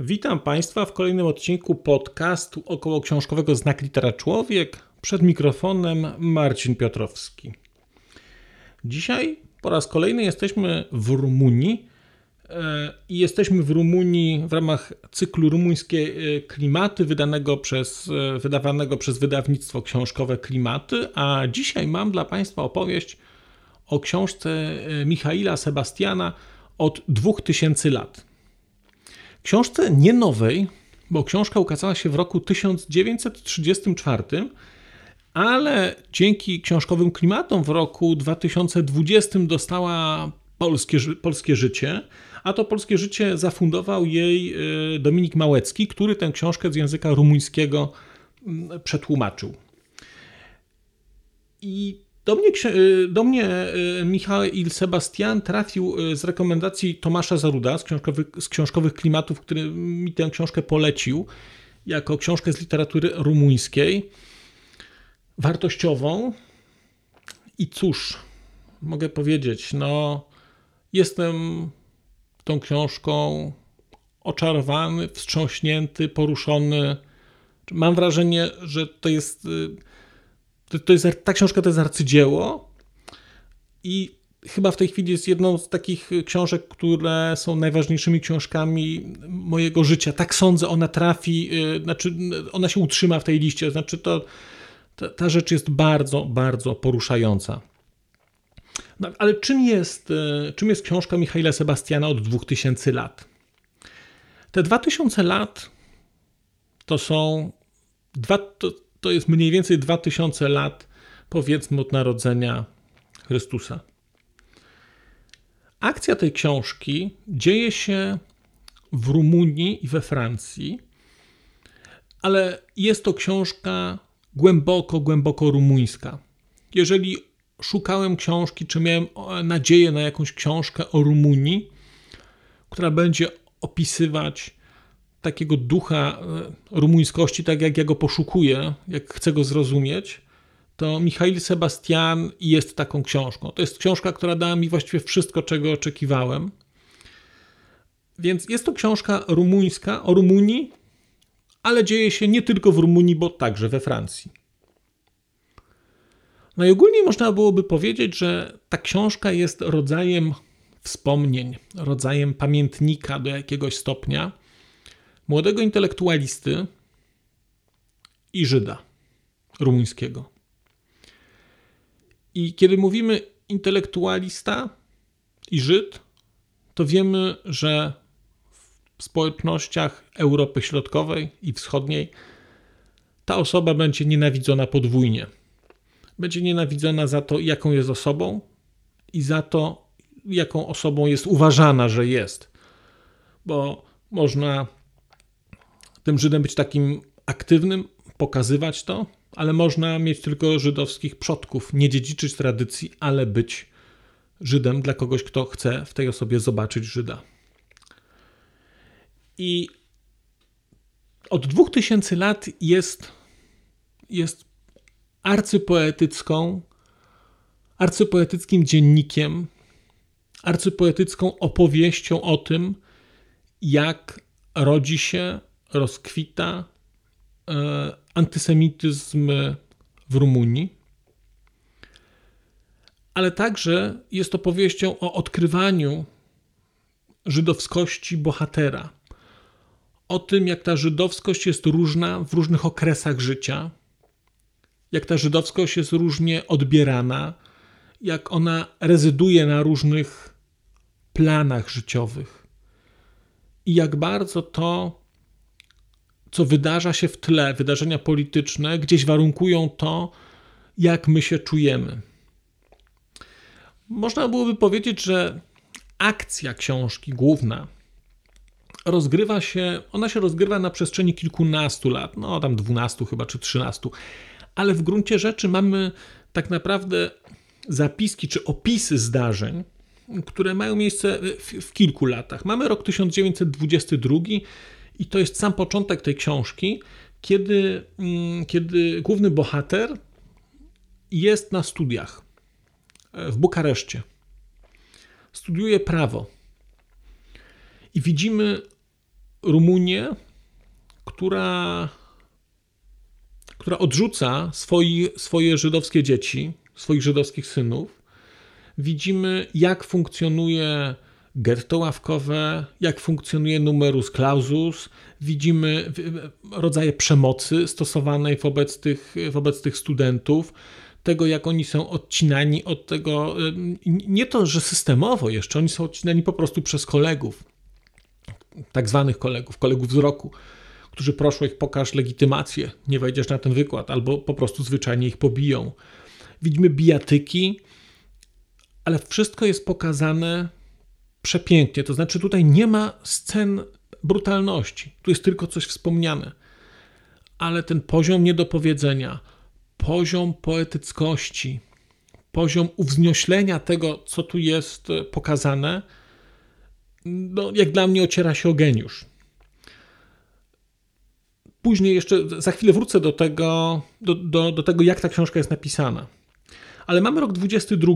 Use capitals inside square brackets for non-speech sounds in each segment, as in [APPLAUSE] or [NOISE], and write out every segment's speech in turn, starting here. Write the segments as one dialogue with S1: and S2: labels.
S1: Witam Państwa w kolejnym odcinku podcastu około książkowego Znak Litera Człowiek. Przed mikrofonem Marcin Piotrowski. Dzisiaj po raz kolejny jesteśmy w Rumunii e, i jesteśmy w Rumunii w ramach cyklu Rumuńskie e, Klimaty wydanego przez, e, wydawanego przez wydawnictwo książkowe Klimaty, a dzisiaj mam dla Państwa opowieść o książce Michaila Sebastiana od 2000 lat. Książce nie nowej, bo książka ukazała się w roku 1934, ale dzięki książkowym klimatom w roku 2020 dostała polskie, polskie życie, a to polskie życie zafundował jej e, Dominik Małecki, który tę książkę z języka rumuńskiego mm, przetłumaczył. I do mnie, y, do mnie y, Michał Sebastian trafił y, z rekomendacji Tomasza Zaruda z książkowych, z książkowych klimatów, który mi tę książkę polecił jako książkę z literatury rumuńskiej, wartościową. I cóż, mogę powiedzieć, no, jestem tą książką oczarowany, wstrząśnięty, poruszony. Mam wrażenie, że to jest to, to jest, ta książka to jest arcydzieło i chyba w tej chwili jest jedną z takich książek, które są najważniejszymi książkami mojego życia. Tak sądzę, ona trafi, yy, znaczy ona się utrzyma w tej liście. Znaczy to, ta, ta rzecz jest bardzo, bardzo poruszająca. No, ale czym jest, yy, czym jest książka Michaela Sebastiana od 2000 lat? Te 2000 lat to są dwa, to, to jest mniej więcej 2000 lat, powiedzmy, od narodzenia Chrystusa. Akcja tej książki dzieje się w Rumunii i we Francji, ale jest to książka głęboko, głęboko rumuńska. Jeżeli szukałem książki, czy miałem nadzieję na jakąś książkę o Rumunii, która będzie opisywać takiego ducha e, rumuńskości, tak jak ja go poszukuję, jak chcę go zrozumieć, to Michail Sebastian jest taką książką. To jest książka, która dała mi właściwie wszystko, czego oczekiwałem. Więc jest to książka rumuńska o Rumunii, ale dzieje się nie tylko w Rumunii, bo także we Francji. Najogólniej można byłoby powiedzieć, że ta książka jest rodzajem wspomnień, rodzajem pamiętnika do jakiegoś stopnia młodego intelektualisty i Żyda rumuńskiego. I kiedy mówimy intelektualista i Żyd, to wiemy, że w społecznościach Europy Środkowej i Wschodniej ta osoba będzie nienawidzona podwójnie. Będzie nienawidzona za to, jaką jest osobą i za to, jaką osobą jest uważana, że jest. Bo można tym Żydem być takim aktywnym, pokazywać to, ale można mieć tylko żydowskich przodków, nie dziedziczyć tradycji, ale być Żydem dla kogoś, kto chce w tej osobie zobaczyć Żyda. I od 2000 lat jest, jest arcypoetycką, arcypoetyckim dziennikiem, arcypoetycką opowieścią o tym, jak rodzi się rozkwita e, antysemityzm w Rumunii, ale także jest opowieścią o odkrywaniu żydowskości bohatera. O tym, jak ta żydowskość jest różna w różnych okresach życia, jak ta żydowskość jest różnie odbierana, jak ona rezyduje na różnych planach życiowych i jak bardzo to co wydarza się w tle, wydarzenia polityczne, gdzieś warunkują to, jak my się czujemy. Można byłoby powiedzieć, że akcja książki główna, rozgrywa się, ona się rozgrywa na przestrzeni kilkunastu lat, no tam dwunastu chyba, czy trzynastu, ale w gruncie rzeczy mamy tak naprawdę zapiski czy opisy zdarzeń, które mają miejsce w, w kilku latach. Mamy rok 1922 i to jest sam początek tej książki, kiedy, mm, kiedy główny bohater jest na studiach e, w Bukareszcie. Studiuje prawo. I widzimy Rumunię, która, która odrzuca swoi, swoje żydowskie dzieci, swoich żydowskich synów. Widzimy, jak funkcjonuje getto ławkowe, jak funkcjonuje numerus clausus, widzimy rodzaje przemocy stosowanej wobec tych, wobec tych studentów, tego, jak oni są odcinani od tego, nie to, że systemowo jeszcze, oni są odcinani po prostu przez kolegów, tak zwanych kolegów, kolegów z roku, którzy proszą ich, pokaż legitymację, nie wejdziesz na ten wykład, albo po prostu zwyczajnie ich pobiją. Widzimy bijatyki, ale wszystko jest pokazane przepięknie. To znaczy, tutaj nie ma scen brutalności, tu jest tylko coś wspomniane. Ale ten poziom niedopowiedzenia, poziom poetyckości, poziom uwznioślenia tego, co tu jest pokazane, no, jak dla mnie ociera się o geniusz. Później jeszcze, za chwilę wrócę do tego, do, do, do tego, jak ta książka jest napisana. Ale mamy rok 22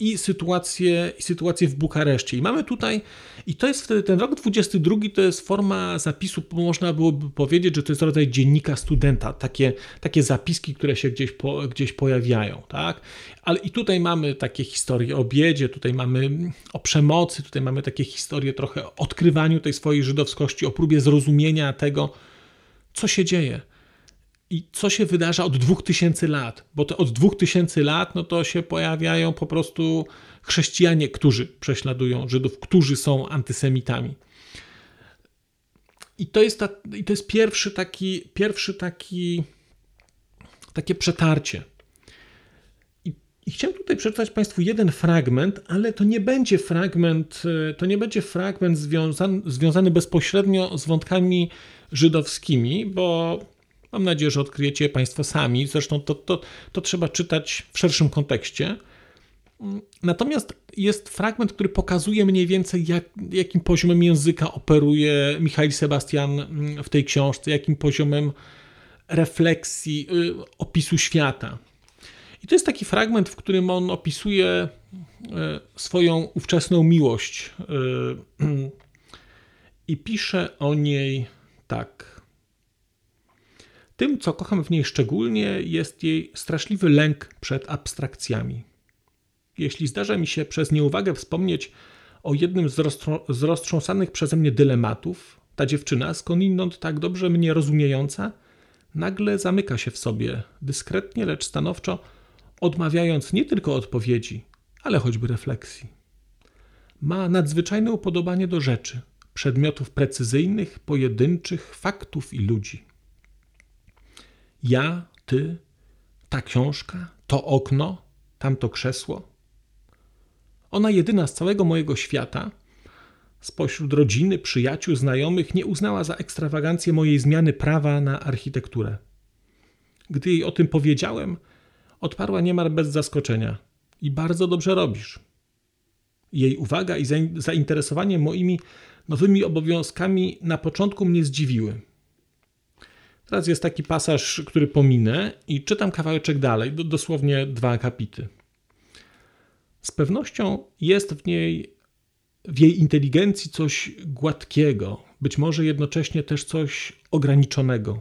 S1: i sytuację, i sytuację w Bukareszcie. I mamy tutaj, i to jest wtedy ten rok 22, to jest forma zapisu, można byłoby powiedzieć, że to jest rodzaj dziennika studenta, takie, takie zapiski, które się gdzieś, po, gdzieś pojawiają, tak? Ale i tutaj mamy takie historie o biedzie, tutaj mamy o przemocy, tutaj mamy takie historie trochę o odkrywaniu tej swojej żydowskości, o próbie zrozumienia tego, co się dzieje i co się wydarza od 2000 lat, bo to od 2000 lat no to się pojawiają po prostu chrześcijanie, którzy prześladują Żydów, którzy są antysemitami. I to jest, ta, i to jest pierwszy taki, pierwszy taki, takie przetarcie. I, I chciałem tutaj przeczytać Państwu jeden fragment, ale to nie będzie fragment, to nie będzie fragment związany, związany bezpośrednio z wątkami żydowskimi, bo Mam nadzieję, że odkryjecie je Państwo sami. Zresztą to, to, to trzeba czytać w szerszym kontekście. Natomiast jest fragment, który pokazuje mniej więcej, jak, jakim poziomem języka operuje Michał Sebastian mm, w tej książce, jakim poziomem refleksji, y, opisu świata. I to jest taki fragment, w którym on opisuje y, swoją ówczesną miłość y, [CLEARS THROAT] i pisze o niej tak. Tym, co kocham w niej szczególnie, jest jej straszliwy lęk przed abstrakcjami. Jeśli zdarza mi się przez nieuwagę wspomnieć o jednym z, z roztrząsanych przeze mnie dylematów, ta dziewczyna, skądinąd tak dobrze mnie rozumiejąca, nagle zamyka się w sobie, dyskretnie, lecz stanowczo, odmawiając nie tylko odpowiedzi, ale choćby refleksji. Ma nadzwyczajne upodobanie do rzeczy, przedmiotów precyzyjnych, pojedynczych, faktów i ludzi ja, ty, ta książka, to okno, tamto krzesło. Ona jedyna z całego mojego świata, spośród rodziny, przyjaciół, znajomych, nie uznała za ekstrawagancję mojej zmiany prawa na architekturę. Gdy jej o tym powiedziałem, odparła niemal bez zaskoczenia. I bardzo dobrze robisz. Jej uwaga i zainteresowanie moimi nowymi obowiązkami na początku mnie zdziwiły. Teraz jest taki pasaż, który pominę i czytam kawałeczek dalej, dosłownie dwa akapity. Z pewnością jest w niej, w jej inteligencji coś gładkiego, być może jednocześnie też coś ograniczonego,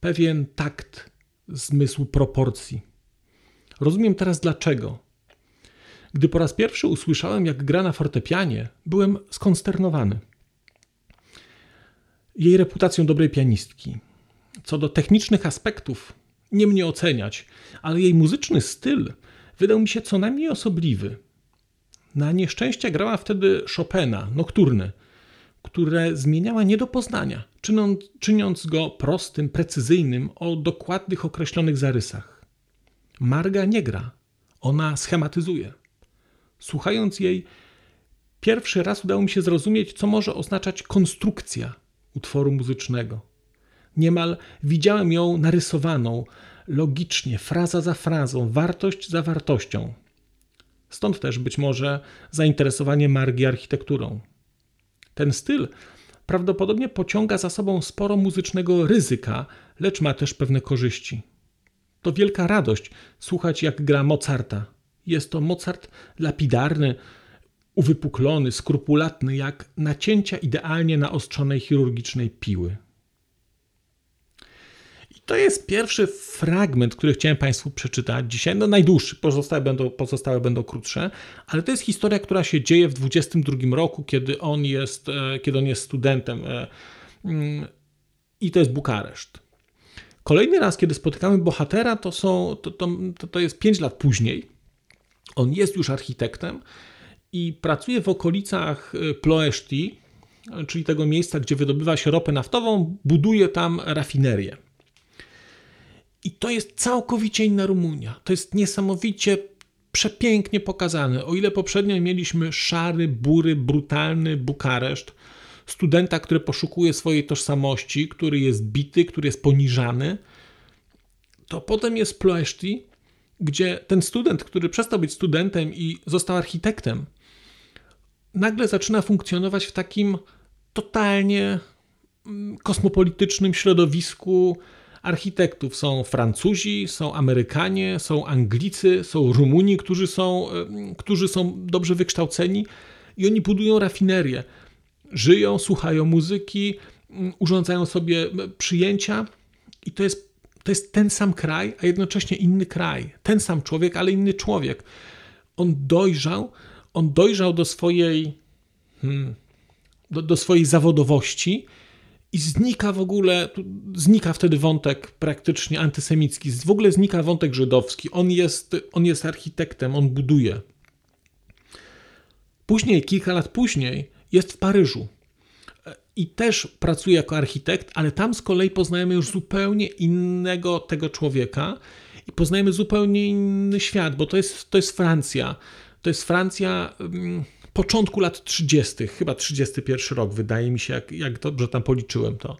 S1: pewien takt, zmysł proporcji. Rozumiem teraz dlaczego. Gdy po raz pierwszy usłyszałem, jak gra na fortepianie, byłem skonsternowany. Jej reputacją dobrej pianistki, co do technicznych aspektów nie mnie oceniać, ale jej muzyczny styl wydał mi się co najmniej osobliwy. Na nieszczęście grała wtedy Chopina, nokturne, które zmieniała nie do poznania, czyniąc go prostym, precyzyjnym, o dokładnych określonych zarysach. Marga nie gra, ona schematyzuje. Słuchając jej, pierwszy raz udało mi się zrozumieć, co może oznaczać konstrukcja utworu muzycznego. Niemal widziałem ją narysowaną, logicznie, fraza za frazą, wartość za wartością. Stąd też być może zainteresowanie Margi architekturą. Ten styl prawdopodobnie pociąga za sobą sporo muzycznego ryzyka, lecz ma też pewne korzyści. To wielka radość słuchać, jak gra Mozarta. Jest to Mozart lapidarny, uwypuklony, skrupulatny, jak nacięcia idealnie naostrzonej chirurgicznej piły. To jest pierwszy fragment, który chciałem Państwu przeczytać dzisiaj. No najdłuższy, pozostałe będą, pozostałe będą krótsze, ale to jest historia, która się dzieje w 22 roku, kiedy on jest, e, kiedy on jest studentem. E, mm, I to jest Bukareszt. Kolejny raz, kiedy spotykamy bohatera, to, są, to, to, to jest 5 lat później. On jest już architektem i pracuje w okolicach e, Ploeszti, czyli tego miejsca, gdzie wydobywa się ropę naftową, buduje tam rafinerię. I to jest całkowicie inna Rumunia. To jest niesamowicie przepięknie pokazane. O ile poprzednio mieliśmy szary, bury, brutalny Bukareszt, studenta, który poszukuje swojej tożsamości, który jest bity, który jest poniżany, to potem jest Ploeszti, gdzie ten student, który przestał być studentem i został architektem, nagle zaczyna funkcjonować w takim totalnie mm, kosmopolitycznym środowisku architektów. Są Francuzi, są Amerykanie, są Anglicy, są Rumuni, którzy są, którzy są dobrze wykształceni i oni budują rafinerię. Żyją, słuchają muzyki, urządzają sobie przyjęcia i to jest, to jest ten sam kraj, a jednocześnie inny kraj. Ten sam człowiek, ale inny człowiek. On dojrzał, on dojrzał do swojej, hmm, do, do swojej zawodowości i znika w ogóle, znika wtedy wątek praktycznie antysemicki, w ogóle znika wątek żydowski. On jest, on jest architektem, on buduje. Później, kilka lat później, jest w Paryżu i też pracuje jako architekt, ale tam z kolei poznajemy już zupełnie innego tego człowieka i poznajemy zupełnie inny świat, bo to jest, to jest Francja. To jest Francja mm, początku lat 30., chyba 31 rok, wydaje mi się, jak, jak dobrze tam policzyłem to.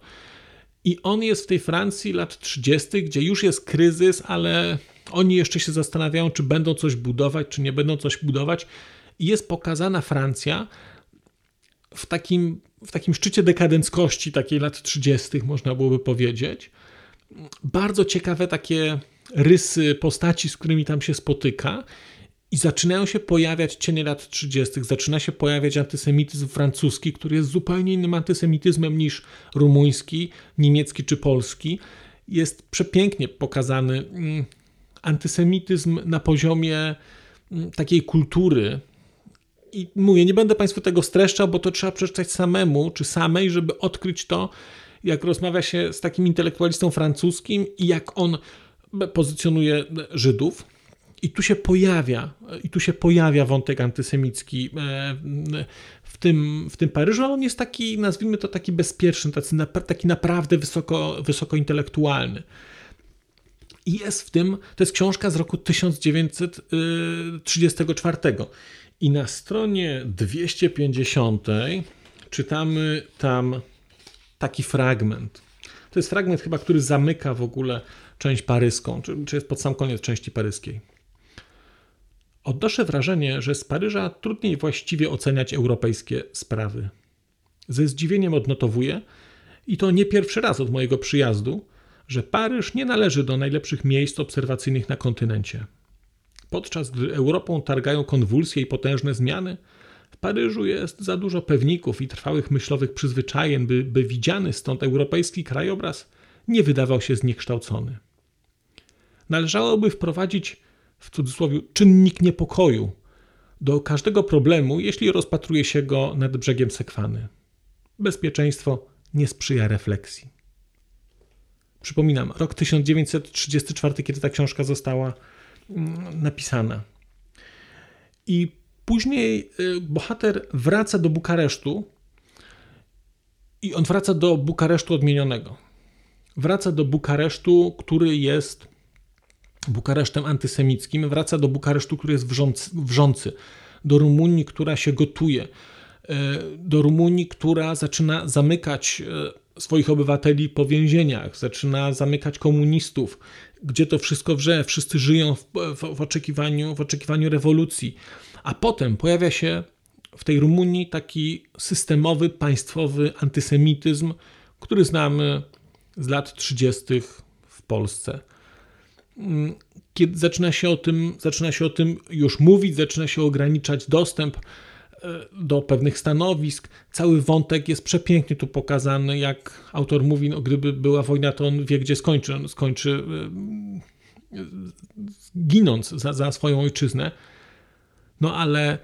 S1: I on jest w tej Francji lat 30., gdzie już jest kryzys, ale oni jeszcze się zastanawiają, czy będą coś budować, czy nie będą coś budować. I jest pokazana Francja w takim, w takim szczycie dekadenckości, takiej lat 30., można byłoby powiedzieć. Bardzo ciekawe takie rysy postaci, z którymi tam się spotyka. I zaczynają się pojawiać cienie lat 30., zaczyna się pojawiać antysemityzm francuski, który jest zupełnie innym antysemityzmem niż rumuński, niemiecki czy polski. Jest przepięknie pokazany mm, antysemityzm na poziomie mm, takiej kultury. I mówię, nie będę Państwu tego streszczał, bo to trzeba przeczytać samemu czy samej, żeby odkryć to, jak rozmawia się z takim intelektualistą francuskim i jak on pozycjonuje Żydów. I tu się pojawia, i tu się pojawia wątek antysemicki e, w tym, w tym Paryżu, ale on jest taki, nazwijmy to taki bezpieczny, taki, taki naprawdę wysoko, wysoko intelektualny. I jest w tym, to jest książka z roku 1934. I na stronie 250 czytamy tam taki fragment. To jest fragment chyba, który zamyka w ogóle część paryską, czy, czy jest pod sam koniec części paryskiej. Odnoszę wrażenie, że z Paryża trudniej właściwie oceniać europejskie sprawy. Ze zdziwieniem odnotowuję, i to nie pierwszy raz od mojego przyjazdu, że Paryż nie należy do najlepszych miejsc obserwacyjnych na kontynencie. Podczas gdy Europą targają konwulsje i potężne zmiany, w Paryżu jest za dużo pewników i trwałych myślowych przyzwyczajeń, by, by widziany stąd europejski krajobraz nie wydawał się zniekształcony. Należałoby wprowadzić w cudzysłowie czynnik niepokoju do każdego problemu, jeśli rozpatruje się go nad brzegiem sekwany. Bezpieczeństwo nie sprzyja refleksji. Przypominam, rok 1934, kiedy ta książka została mm, napisana. I później y, bohater wraca do Bukaresztu i on wraca do Bukaresztu odmienionego. Wraca do Bukaresztu, który jest Bukaresztem antysemickim, wraca do Bukaresztu, który jest wrzący, do Rumunii, która się gotuje, do Rumunii, która zaczyna zamykać swoich obywateli po więzieniach, zaczyna zamykać komunistów, gdzie to wszystko wrze, wszyscy żyją w, w, w, oczekiwaniu, w oczekiwaniu rewolucji. A potem pojawia się w tej Rumunii taki systemowy, państwowy antysemityzm, który znamy z lat 30. w Polsce. Kiedy zaczyna się o tym, zaczyna się o tym już mówić, zaczyna się ograniczać dostęp E, do pewnych stanowisk. Cały wątek jest przepięknie tu pokazany, jak autor mówi, no, gdyby była wojna, to on wie, gdzie skończy. On skończy e, ginąc za, za swoją ojczyznę. No ale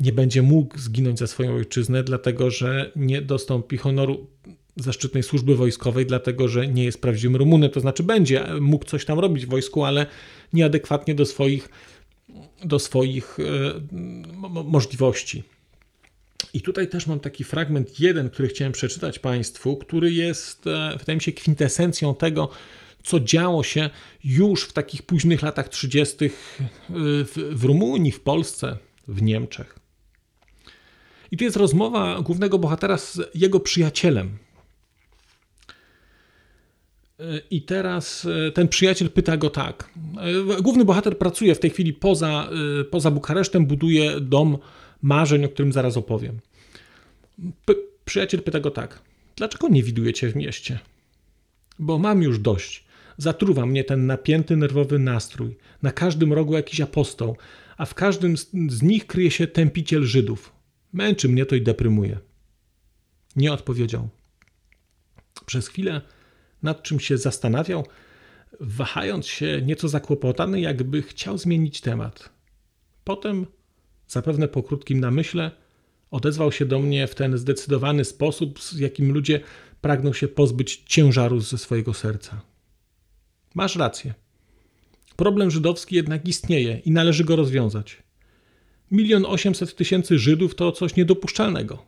S1: nie będzie mógł zginąć za swoją ojczyznę, dlatego że nie dostąpi honoru zaszczytnej służby wojskowej, dlatego że nie jest prawdziwym Rumunem. To znaczy, będzie mógł coś tam robić w wojsku, ale nieadekwatnie do swoich do swoich e, możliwości. I tutaj też mam taki fragment jeden, który chciałem przeczytać Państwu, który jest, e, wydaje mi się, kwintesencją tego, co działo się już w takich późnych latach 30. w, w Rumunii, w Polsce, w Niemczech. I tu jest rozmowa głównego bohatera z jego przyjacielem, i teraz e, ten przyjaciel pyta go tak. E, główny bohater pracuje w tej chwili poza, e, poza Bukaresztem, buduje dom marzeń, o którym zaraz opowiem. P przyjaciel pyta go tak. Dlaczego nie widujecie w mieście? Bo mam już dość. Zatruwa mnie ten napięty, nerwowy nastrój. Na każdym rogu jakiś apostoł, a w każdym z nich kryje się tępiciel Żydów. Męczy mnie to i deprymuje. Nie odpowiedział. Przez chwilę nad czym się zastanawiał, wahając się nieco zakłopotany, jakby chciał zmienić temat. Potem, zapewne po krótkim namyśle, odezwał się do mnie w ten zdecydowany sposób, z jakim ludzie pragną się pozbyć ciężaru ze swojego serca. Masz rację. Problem żydowski jednak istnieje i należy go rozwiązać. Milion osiemset tysięcy Żydów to coś niedopuszczalnego.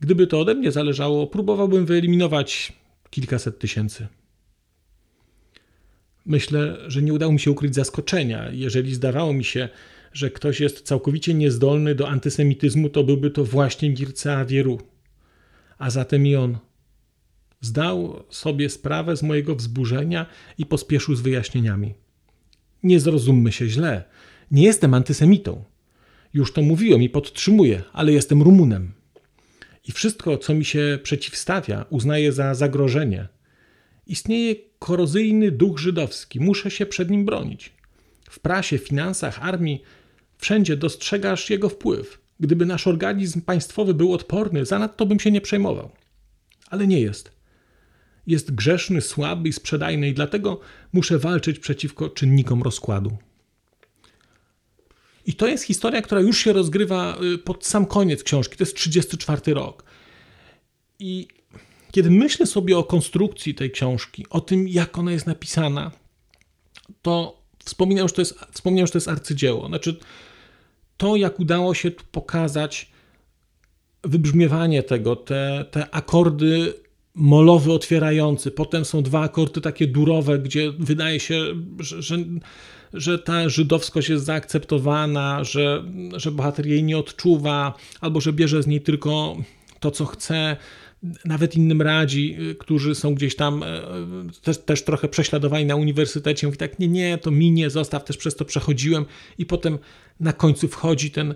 S1: Gdyby to ode mnie zależało, próbowałbym wyeliminować kilkaset tysięcy. Myślę, że nie udało mi się ukryć zaskoczenia. Jeżeli zdawało mi się, że ktoś jest całkowicie niezdolny do antysemityzmu, to byłby to właśnie Mircea Wieru. A zatem i on zdał sobie sprawę z mojego wzburzenia i pospieszył z wyjaśnieniami. Nie zrozummy się źle. Nie jestem antysemitą. Już to mówiłem i podtrzymuję, ale jestem Rumunem i wszystko, co mi się przeciwstawia, uznaję za zagrożenie. Istnieje korozyjny duch żydowski, muszę się przed nim bronić. W prasie, finansach, armii, wszędzie dostrzegasz jego wpływ. Gdyby nasz organizm państwowy był odporny, zanadto bym się nie przejmował. Ale nie jest. Jest grzeszny, słaby i sprzedajny, i dlatego muszę walczyć przeciwko czynnikom rozkładu. I to jest historia, która już się rozgrywa y, pod sam koniec książki. To jest 34 rok. I kiedy myślę sobie o konstrukcji tej książki, o tym, jak ona jest napisana, to wspominam, że to jest, wspomniałem, że to jest arcydzieło. Znaczy, to, jak udało się tu pokazać wybrzmiewanie tego, te, te akordy molowy otwierający, potem są dwa akordy takie durowe, gdzie wydaje się, że, że że ta żydowskość jest zaakceptowana, że, że bohater jej nie odczuwa, albo że bierze z niej tylko to, co chce. Nawet innym radzi, którzy są gdzieś tam e, też, też trochę prześladowani na uniwersytecie. Mówi tak, nie, nie, to minie, zostaw, też przez to przechodziłem. I potem na końcu wchodzi ten,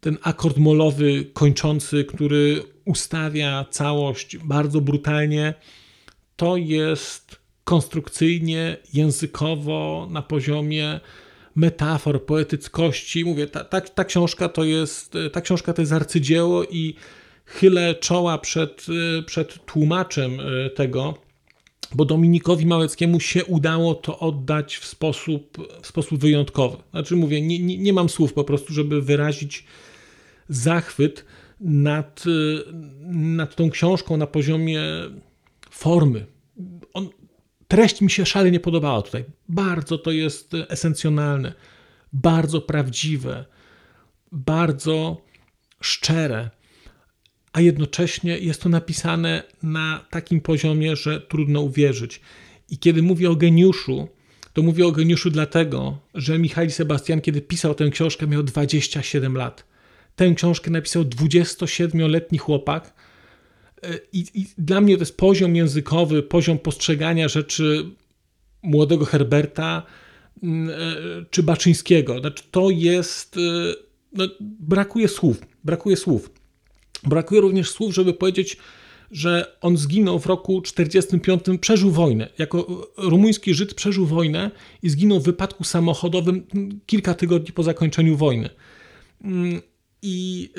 S1: ten akord molowy kończący, który ustawia całość bardzo brutalnie. To jest konstrukcyjnie, językowo, na poziomie metafor, poetyckości. Mówię, ta, ta, ta, książka to jest, ta książka to jest arcydzieło i chylę czoła przed, przed tłumaczem e, tego, bo Dominikowi Małeckiemu się udało to oddać w sposób, w sposób wyjątkowy. Znaczy mówię, nie, nie, nie mam słów po prostu, żeby wyrazić zachwyt nad, nad tą książką na poziomie formy. On, treść mi się szalenie podobała tutaj. Bardzo to jest esencjonalne, bardzo prawdziwe, bardzo szczere, a jednocześnie jest to napisane na takim poziomie, że trudno uwierzyć. I kiedy mówię o geniuszu, to mówię o geniuszu dlatego, że Michał Sebastian, kiedy pisał tę książkę, miał 27 lat. Tę książkę napisał 27-letni chłopak. E, I, I, dla mnie to jest poziom językowy, poziom postrzegania rzeczy młodego Herberta mm, czy Baczyńskiego. Znaczy, to jest. No, brakuje słów. Brakuje słów. Brakuje również słów, żeby powiedzieć, że on zginął w roku 45, przeżył wojnę. Jako rumuński Żyd przeżył wojnę i zginął w wypadku samochodowym kilka tygodni po zakończeniu wojny. I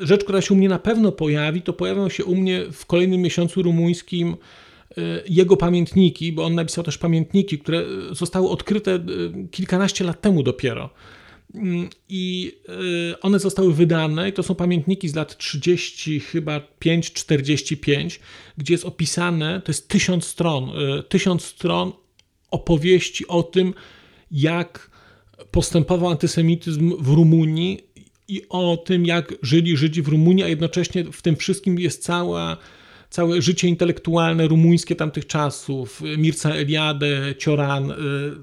S1: y, rzecz, która się u mnie na pewno pojawi, to pojawią się u mnie w kolejnym miesiącu rumuńskim y, jego pamiętniki, bo on napisał też pamiętniki, które zostały odkryte y, kilkanaście lat temu dopiero. Mm, I one zostały wydane, i to są pamiętniki z lat 30, chyba 5-45, gdzie jest opisane, to jest tysiąc stron, tysiąc stron opowieści o tym, jak postępował antysemityzm w Rumunii i o tym, jak żyli Żydzi w Rumunii, a jednocześnie w tym wszystkim jest cała, całe życie intelektualne rumuńskie tamtych czasów, Mirca Eliade, Cioran, y,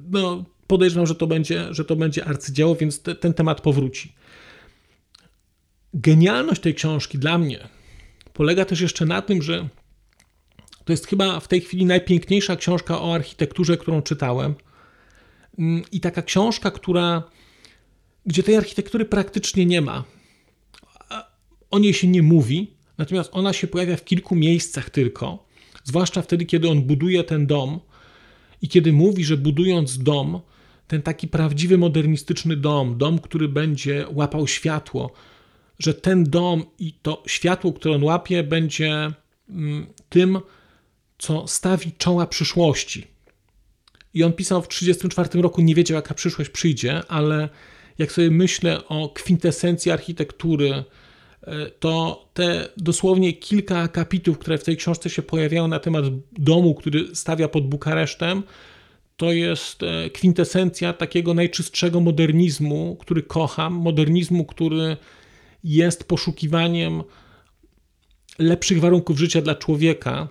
S1: no podejrzewam, że to będzie, że to będzie arcydzieło, więc te, ten temat powróci. Genialność tej książki dla mnie polega też jeszcze na tym, że to jest chyba w tej chwili najpiękniejsza książka o architekturze, którą czytałem. Mm, I taka książka, która, gdzie tej architektury praktycznie nie ma. O niej się nie mówi, natomiast ona się pojawia w kilku miejscach tylko, zwłaszcza wtedy, kiedy on buduje ten dom i kiedy mówi, że budując dom, ten taki prawdziwy modernistyczny dom, dom, który będzie łapał światło, że ten dom i to światło, które on łapie, będzie mm, tym, co stawi czoła przyszłości. I on pisał w 1934 roku, nie wiedział, jaka przyszłość przyjdzie, ale jak sobie myślę o kwintesencji architektury, e, to te dosłownie kilka kapitułów, które w tej książce się pojawiają na temat domu, który stawia pod Bukaresztem, to jest e, kwintesencja takiego najczystszego modernizmu, który kocham, modernizmu, który jest poszukiwaniem lepszych warunków życia dla człowieka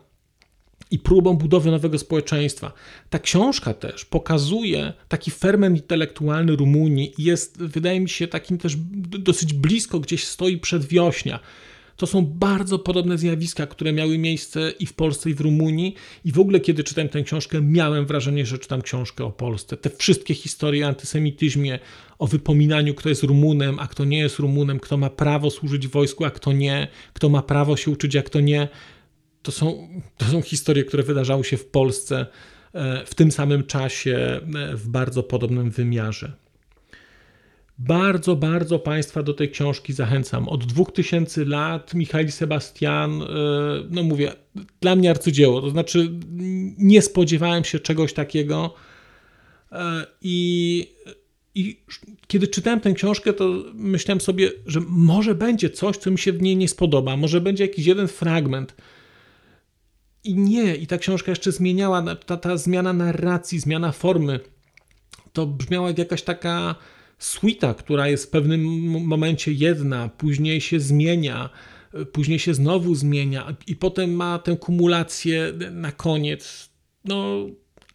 S1: i próbą budowy nowego społeczeństwa. Ta książka też pokazuje taki ferment intelektualny Rumunii jest, wydaje mi się, takim też dosyć blisko gdzieś stoi przedwiośnia. To są bardzo podobne zjawiska, które miały miejsce i w Polsce, i w Rumunii. I w ogóle, kiedy czytałem tę książkę, miałem wrażenie, że czytam książkę o Polsce. Te wszystkie historie o antysemityzmie, o wypominaniu, kto jest Rumunem, a kto nie jest Rumunem, kto ma prawo służyć wojsku, a kto nie, kto ma prawo się uczyć, a kto nie. To są, to są historie, które wydarzały się w Polsce e, w tym samym czasie, e, w bardzo podobnym wymiarze. Bardzo, bardzo Państwa do tej książki zachęcam. Od 2000 lat Michał Sebastian, e, no mówię, dla mnie arcydzieło. To znaczy, nie spodziewałem się czegoś takiego. I, I kiedy czytałem tę książkę, to myślałem sobie, że może będzie coś, co mi się w niej nie spodoba. Może będzie jakiś jeden fragment. I nie, i ta książka jeszcze zmieniała, ta, ta zmiana narracji, zmiana formy. To brzmiała jak jakaś taka suita, która jest w pewnym momencie jedna, później się zmienia, później się znowu zmienia i potem ma tę kumulację na koniec. No,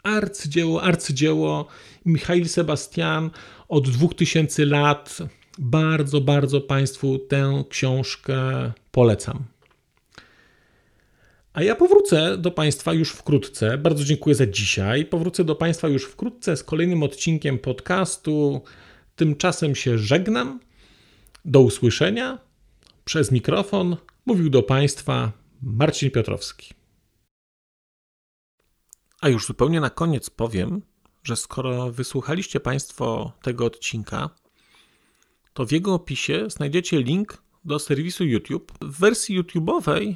S1: arcydzieło, arcydzieło. Michail Sebastian od 2000 lat. Bardzo, bardzo Państwu tę książkę polecam. A ja powrócę do Państwa już wkrótce. Bardzo dziękuję za dzisiaj. Powrócę do Państwa już wkrótce z kolejnym odcinkiem podcastu. Tymczasem się żegnam. Do usłyszenia. Przez mikrofon mówił do Państwa Marcin Piotrowski. A już zupełnie na koniec powiem, że skoro wysłuchaliście Państwo tego odcinka, to w jego opisie znajdziecie link do serwisu YouTube. W wersji YouTube'owej